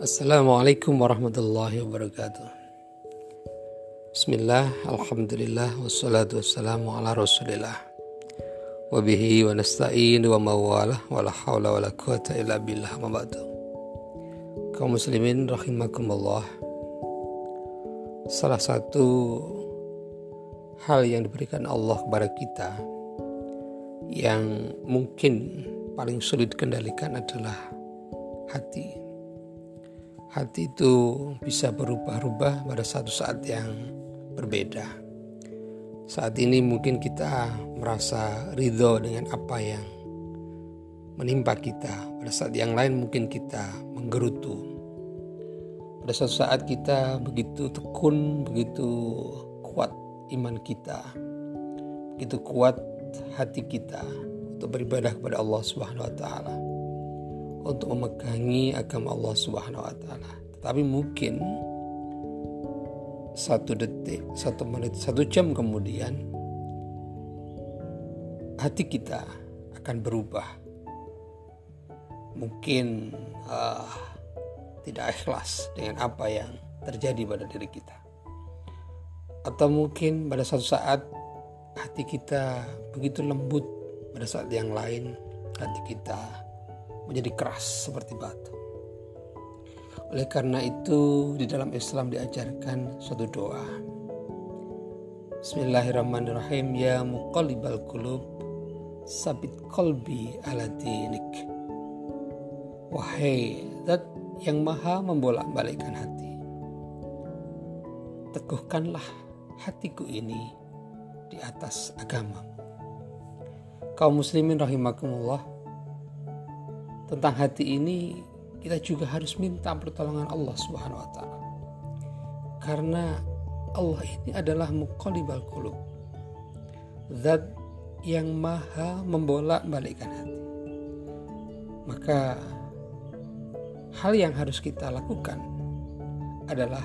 Assalamualaikum warahmatullahi wabarakatuh. Bismillah, Alhamdulillah, wassalatu wassalamu ala rasulillah. Wabihi wa nasta'in wa mawalah wa la hawla wa la quwata illa billah ma ba'du. Kaum muslimin rahimakumullah. Salah satu hal yang diberikan Allah kepada kita yang mungkin paling sulit dikendalikan adalah hati hati itu bisa berubah-ubah pada satu saat yang berbeda. Saat ini mungkin kita merasa ridho dengan apa yang menimpa kita. Pada saat yang lain mungkin kita menggerutu. Pada suatu saat kita begitu tekun, begitu kuat iman kita. Begitu kuat hati kita untuk beribadah kepada Allah Subhanahu wa taala untuk memegangi agama Allah Subhanahu wa taala. Tetapi mungkin satu detik, satu menit, satu jam kemudian hati kita akan berubah. Mungkin uh, tidak ikhlas dengan apa yang terjadi pada diri kita. Atau mungkin pada suatu saat hati kita begitu lembut, pada saat yang lain hati kita menjadi keras seperti batu. Oleh karena itu di dalam Islam diajarkan suatu doa. Bismillahirrahmanirrahim ya muqallibal qulub sabit qalbi ala dinik. Wahai zat yang maha membolak-balikkan hati. Teguhkanlah hatiku ini di atas agama. Kaum muslimin rahimakumullah tentang hati ini kita juga harus minta pertolongan Allah Subhanahu wa taala. Karena Allah ini adalah muqallibal qulub. Zat yang maha membolak-balikkan hati. Maka hal yang harus kita lakukan adalah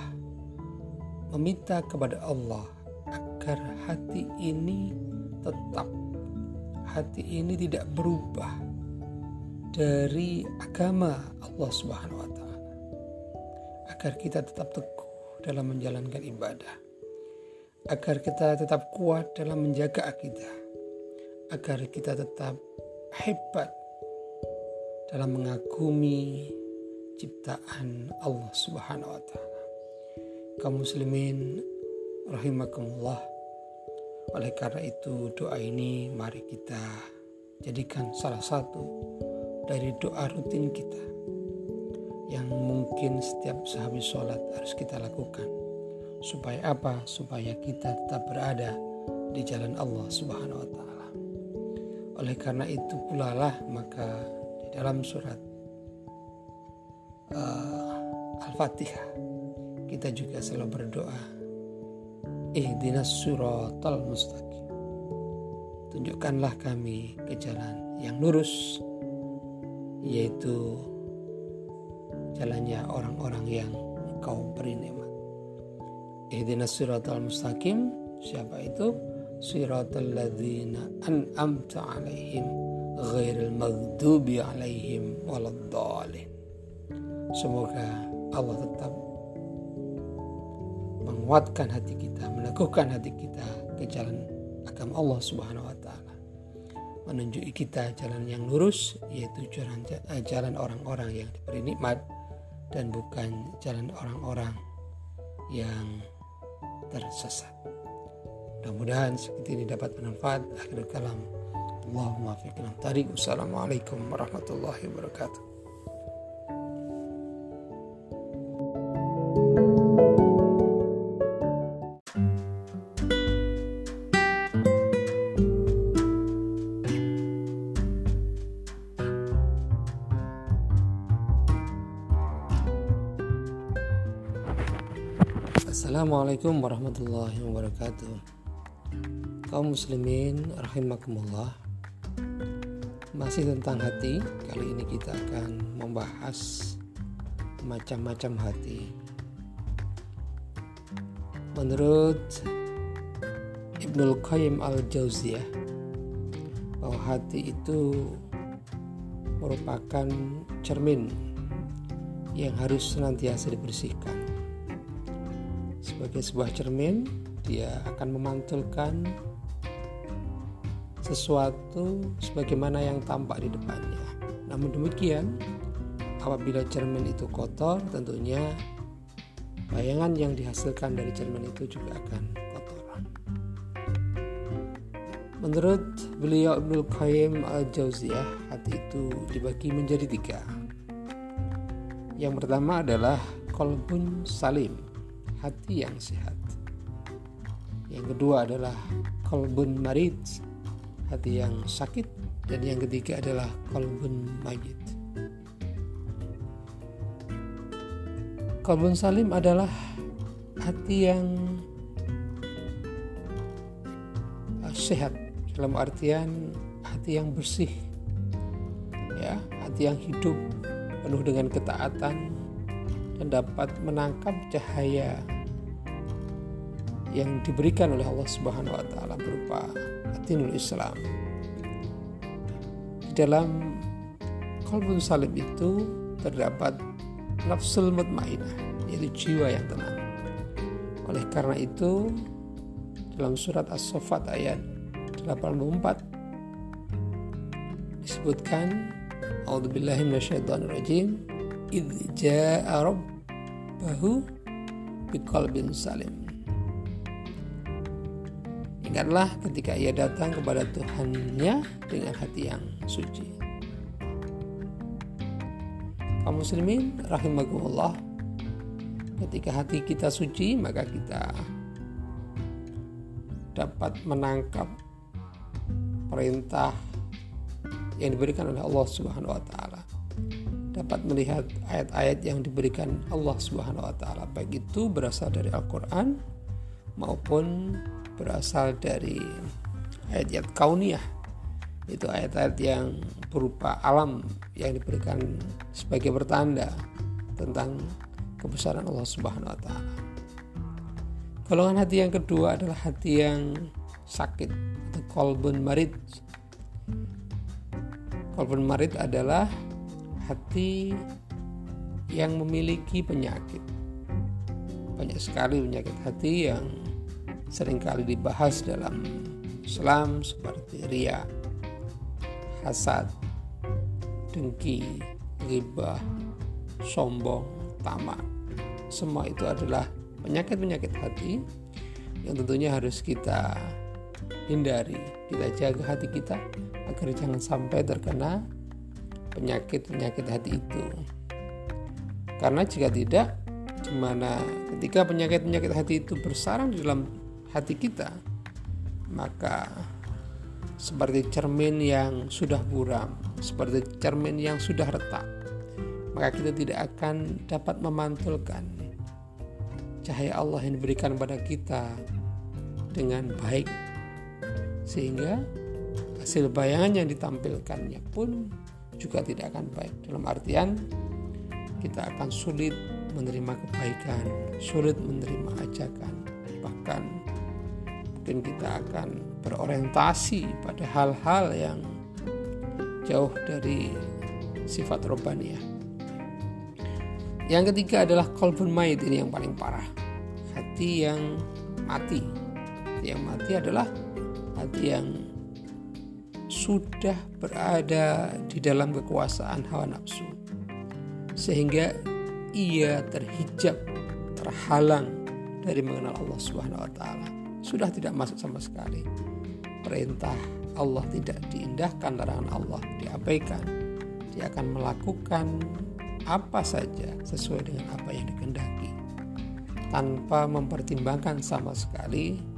meminta kepada Allah agar hati ini tetap hati ini tidak berubah dari agama Allah Subhanahu wa taala. Agar kita tetap teguh dalam menjalankan ibadah. Agar kita tetap kuat dalam menjaga akidah. Agar kita tetap hebat dalam mengagumi ciptaan Allah Subhanahu wa taala. Kaum muslimin rahimakumullah. Oleh karena itu doa ini mari kita jadikan salah satu dari doa rutin kita yang mungkin setiap sehabis sholat harus kita lakukan supaya apa? Supaya kita tetap berada di jalan Allah Subhanahu wa taala. Oleh karena itu pula lah maka di dalam surat uh, Al-Fatihah kita juga selalu berdoa ihdinas suratal mustaqim tunjukkanlah kami ke jalan yang lurus yaitu jalannya orang-orang yang engkau beri nikmat. Ihdinas siratal mustaqim siapa itu? Siratal ladzina an'amta alaihim ghairil maghdubi alaihim waladdallin. Semoga Allah tetap menguatkan hati kita, meneguhkan hati kita ke jalan agama Allah Subhanahu wa taala menunjuki kita jalan yang lurus yaitu jalan eh, jalan orang-orang yang diberi nikmat dan bukan jalan orang-orang yang tersesat. Mudah-mudahan seperti ini dapat bermanfaat. Akhir kalam. Allahumma fiqna tariq. Wassalamualaikum warahmatullahi wabarakatuh. Assalamualaikum warahmatullahi wabarakatuh. Kaum muslimin rahimakumullah. Masih tentang hati Kali ini kita akan membahas Macam-macam hati. Menurut Ibnul Qayyim al-Jauziyah Bahwa hati itu Merupakan cermin yang harus senantiasa dibersihkan. Sebagai sebuah cermin, dia akan memantulkan sesuatu sebagaimana yang tampak di depannya. Namun demikian, apabila cermin itu kotor, tentunya bayangan yang dihasilkan dari cermin itu juga akan kotor. Menurut beliau Ibnu Qayyim al-Jauziyah, hati itu dibagi menjadi tiga. Yang pertama adalah kolbun salim, hati yang sehat. Yang kedua adalah kolbun marid, hati yang sakit. Dan yang ketiga adalah kolbun mayit. Kolbun salim adalah hati yang sehat dalam artian hati yang bersih ya hati yang hidup penuh dengan ketaatan dan dapat menangkap cahaya yang diberikan oleh Allah Subhanahu wa taala berupa dinul Islam. Di dalam kalbun salim itu terdapat nafsul mutmainah, yaitu jiwa yang tenang. Oleh karena itu, dalam surat As-Saffat ayat 84 disebutkan A'udzubillahi minasyaitonirrajim idz jaa rabbahu biqalbin salim Ingatlah ketika ia datang kepada Tuhannya dengan hati yang suci. Kaum muslimin rahimakumullah ketika hati kita suci maka kita dapat menangkap perintah yang diberikan oleh Allah Subhanahu wa taala. Dapat melihat ayat-ayat yang diberikan Allah Subhanahu wa taala baik itu berasal dari Al-Qur'an maupun berasal dari ayat-ayat kauniyah itu ayat-ayat yang berupa alam yang diberikan sebagai pertanda tentang kebesaran Allah Subhanahu wa taala. Golongan hati yang kedua adalah hati yang sakit atau kolbun marid Kolbun marid adalah hati yang memiliki penyakit. Banyak sekali penyakit hati yang sering kali dibahas dalam Islam seperti ria, hasad, dengki, ghibah, sombong, tamak. Semua itu adalah penyakit-penyakit hati yang tentunya harus kita hindari. Kita jaga hati kita agar jangan sampai terkena penyakit-penyakit hati itu. Karena jika tidak, di mana ketika penyakit-penyakit hati itu bersarang di dalam hati kita, maka seperti cermin yang sudah buram, seperti cermin yang sudah retak, maka kita tidak akan dapat memantulkan cahaya Allah yang diberikan kepada kita dengan baik sehingga hasil bayangan yang ditampilkannya pun juga tidak akan baik. Dalam artian kita akan sulit menerima kebaikan sulit menerima ajakan bahkan mungkin kita akan berorientasi pada hal-hal yang jauh dari sifat robaniyah yang ketiga adalah kolbun mayit ini yang paling parah. Hati yang mati. Hati yang mati adalah hati yang sudah berada di dalam kekuasaan hawa nafsu sehingga ia terhijab terhalang dari mengenal Allah Subhanahu wa taala. Sudah tidak masuk sama sekali. Perintah Allah tidak diindahkan larangan Allah diabaikan. Dia akan melakukan apa saja sesuai dengan apa yang dikehendaki. Tanpa mempertimbangkan sama sekali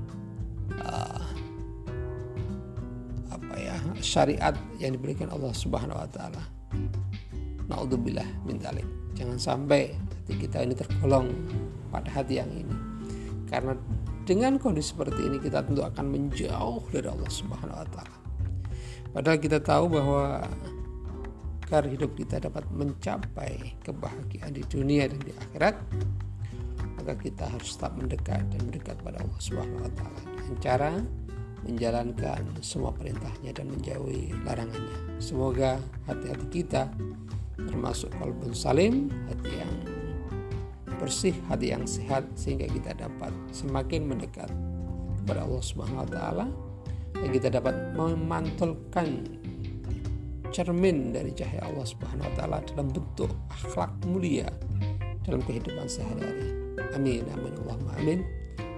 syariat yang diberikan Allah Subhanahu wa taala. Naudzubillah min dzalik. Jangan sampai hati kita ini tergolong pada hati yang ini. Karena dengan kondisi seperti ini kita tentu akan menjauh dari Allah Subhanahu wa taala. Padahal kita tahu bahwa agar hidup kita dapat mencapai kebahagiaan di dunia dan di akhirat, maka kita harus tetap mendekat dan mendekat pada Allah Subhanahu wa taala. Dengan cara menjalankan semua perintahnya dan menjauhi larangannya. Semoga hati-hati kita termasuk kalbun salim, hati yang bersih, hati yang sehat sehingga kita dapat semakin mendekat kepada Allah Subhanahu wa taala dan kita dapat memantulkan cermin dari cahaya Allah Subhanahu wa taala dalam bentuk akhlak mulia dalam kehidupan sehari-hari. Amin amin Allahumma amin.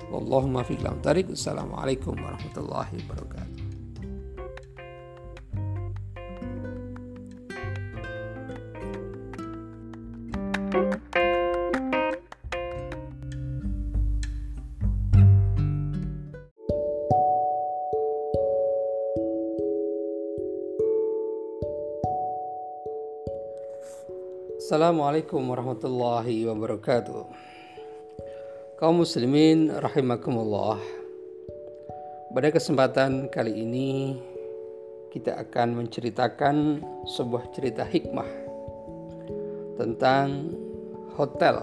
Wallahumma fiq tarik. Assalamualaikum warahmatullahi wabarakatuh. Assalamualaikum warahmatullahi wabarakatuh. Kaum muslimin rahimakumullah. Pada kesempatan kali ini kita akan menceritakan sebuah cerita hikmah tentang hotel.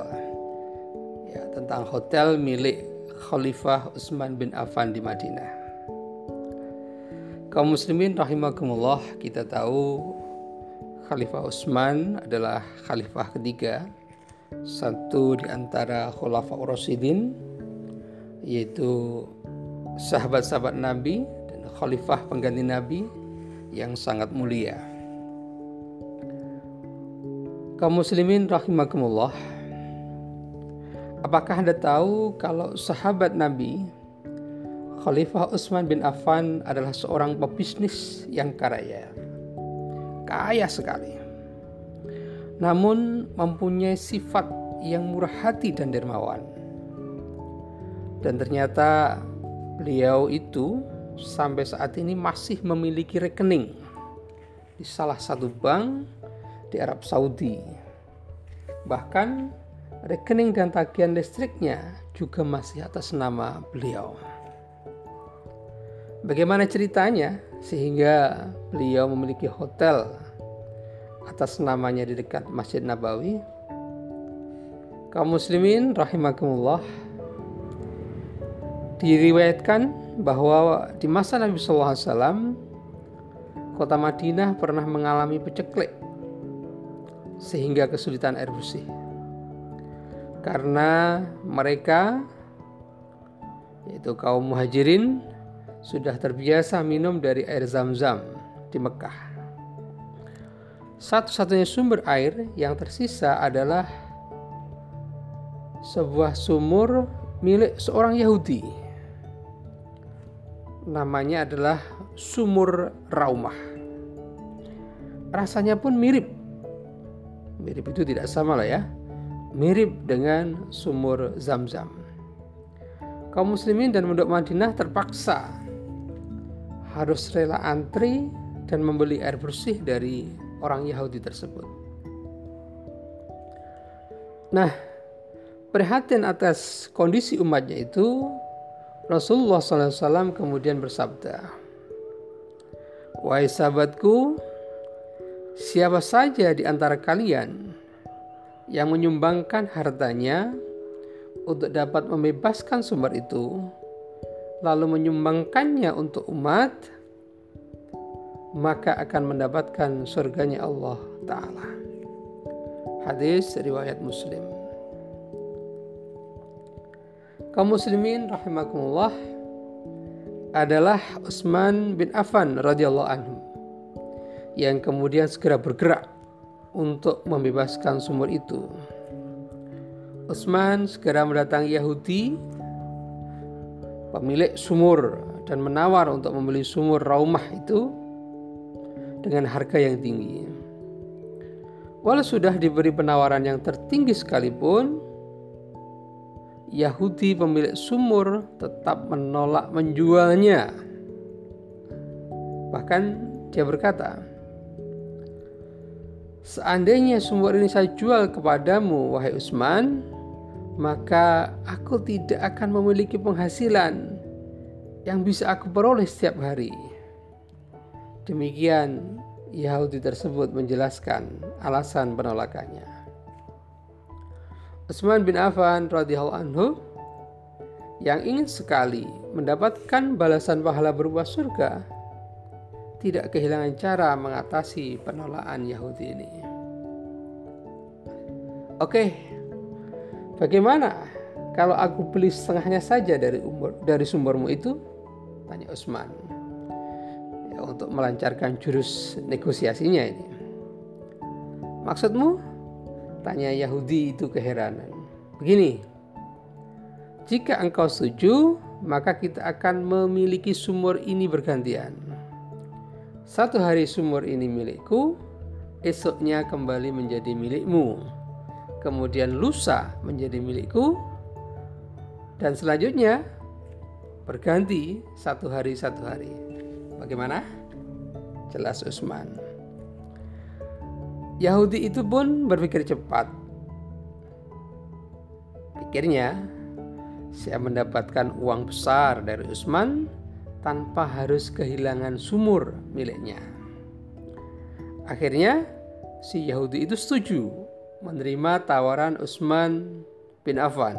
Ya, tentang hotel milik Khalifah Utsman bin Affan di Madinah. Kaum muslimin rahimakumullah, kita tahu Khalifah Utsman adalah khalifah ketiga satu di antara Khulafaur Rasyidin yaitu sahabat-sahabat Nabi dan khalifah pengganti Nabi yang sangat mulia. Kaum muslimin rahimakumullah. Apakah Anda tahu kalau sahabat Nabi Khalifah Utsman bin Affan adalah seorang pebisnis yang kaya? kaya sekali. Namun mempunyai sifat yang murah hati dan dermawan. Dan ternyata beliau itu sampai saat ini masih memiliki rekening di salah satu bank di Arab Saudi. Bahkan rekening dan tagihan listriknya juga masih atas nama beliau. Bagaimana ceritanya sehingga beliau memiliki hotel atas namanya di dekat Masjid Nabawi? Kaum muslimin rahimakumullah diriwayatkan bahwa di masa Nabi Wasallam kota Madinah pernah mengalami peceklik sehingga kesulitan air bersih karena mereka yaitu kaum muhajirin sudah terbiasa minum dari air zam-zam di Mekah. Satu-satunya sumber air yang tersisa adalah sebuah sumur milik seorang Yahudi. Namanya adalah sumur Raumah. Rasanya pun mirip. Mirip itu tidak sama lah ya. Mirip dengan sumur Zam-Zam. Kaum muslimin dan penduduk Madinah terpaksa harus rela antri dan membeli air bersih dari orang Yahudi tersebut. Nah, prihatin atas kondisi umatnya itu, Rasulullah SAW kemudian bersabda, Wahai sahabatku, siapa saja di antara kalian yang menyumbangkan hartanya untuk dapat membebaskan sumber itu, lalu menyumbangkannya untuk umat, maka akan mendapatkan surganya Allah Ta'ala. Hadis riwayat Muslim. Kaum muslimin rahimakumullah adalah Utsman bin Affan radhiyallahu anhu yang kemudian segera bergerak untuk membebaskan sumur itu. Utsman segera mendatangi Yahudi pemilik sumur dan menawar untuk membeli sumur Raumah itu dengan harga yang tinggi. Walau sudah diberi penawaran yang tertinggi sekalipun, Yahudi pemilik sumur tetap menolak menjualnya. Bahkan dia berkata, Seandainya sumur ini saya jual kepadamu, wahai Utsman, maka aku tidak akan memiliki penghasilan yang bisa aku peroleh setiap hari. Demikian Yahudi tersebut menjelaskan alasan penolakannya. Utsman bin Affan radhiyallahu anhu yang ingin sekali mendapatkan balasan pahala berupa surga tidak kehilangan cara mengatasi penolakan Yahudi ini. Oke, bagaimana kalau aku beli setengahnya saja dari umur dari sumbermu itu? Tanya Usman. Untuk melancarkan jurus negosiasinya ini. Maksudmu? Tanya Yahudi itu keheranan. Begini, jika engkau setuju, maka kita akan memiliki sumur ini bergantian. Satu hari sumur ini milikku, esoknya kembali menjadi milikmu. Kemudian lusa menjadi milikku, dan selanjutnya berganti satu hari satu hari. Bagaimana? Jelas Usman. Yahudi itu pun berpikir cepat. Pikirnya, saya mendapatkan uang besar dari Usman tanpa harus kehilangan sumur miliknya. Akhirnya, si Yahudi itu setuju menerima tawaran Usman bin Affan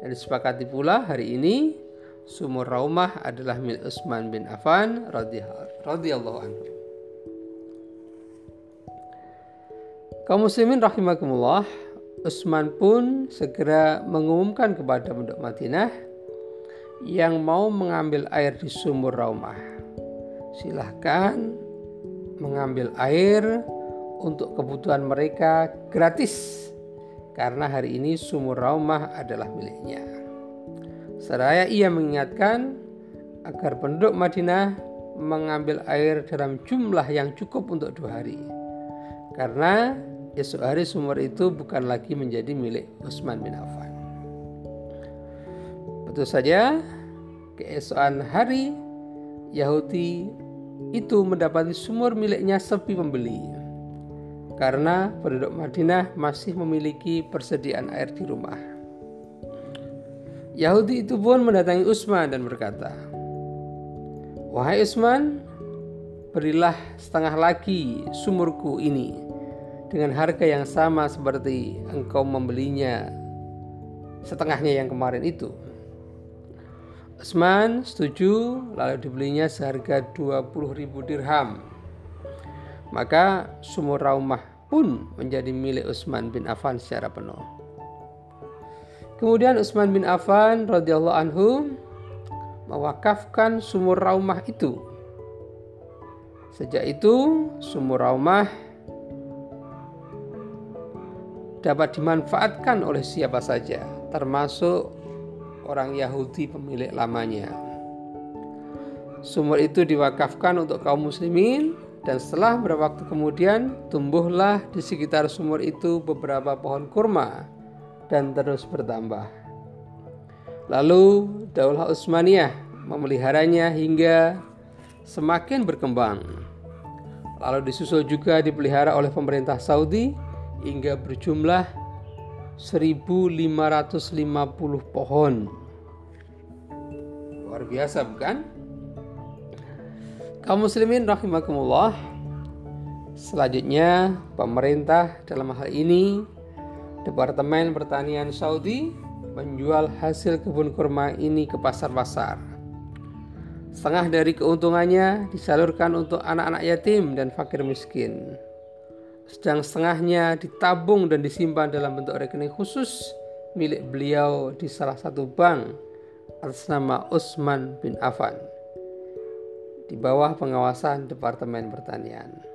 dan disepakati pula hari ini sumur Raumah adalah milik Utsman bin Affan radhiyallahu anhu. Kaum muslimin rahimakumullah, Utsman pun segera mengumumkan kepada penduduk Madinah yang mau mengambil air di sumur Raumah. Silahkan mengambil air untuk kebutuhan mereka gratis karena hari ini sumur Raumah adalah miliknya. Seraya ia mengingatkan agar penduduk Madinah mengambil air dalam jumlah yang cukup untuk dua hari. Karena esok hari sumur itu bukan lagi menjadi milik Utsman bin Affan. Betul saja, keesokan hari Yahudi itu mendapati sumur miliknya sepi pembeli karena penduduk Madinah masih memiliki persediaan air di rumah. Yahudi itu pun mendatangi Utsman dan berkata, "Wahai Utsman, berilah setengah lagi sumurku ini dengan harga yang sama seperti engkau membelinya setengahnya yang kemarin itu." Utsman setuju lalu dibelinya seharga 20.000 dirham maka sumur Raumah pun menjadi milik Utsman bin Affan secara penuh. Kemudian Utsman bin Affan radhiyallahu anhu mewakafkan sumur Raumah itu. Sejak itu sumur Raumah dapat dimanfaatkan oleh siapa saja, termasuk orang Yahudi pemilik lamanya. Sumur itu diwakafkan untuk kaum muslimin dan setelah beberapa waktu kemudian tumbuhlah di sekitar sumur itu beberapa pohon kurma dan terus bertambah. Lalu Daulah Utsmaniyah memeliharanya hingga semakin berkembang. Lalu disusul juga dipelihara oleh pemerintah Saudi hingga berjumlah 1550 pohon. Luar biasa bukan? Kaum muslimin rahimakumullah. Selanjutnya, pemerintah dalam hal ini Departemen Pertanian Saudi menjual hasil kebun kurma ini ke pasar-pasar. Setengah dari keuntungannya disalurkan untuk anak-anak yatim dan fakir miskin. Sedang setengahnya ditabung dan disimpan dalam bentuk rekening khusus milik beliau di salah satu bank atas nama Utsman bin Affan di bawah pengawasan Departemen Pertanian.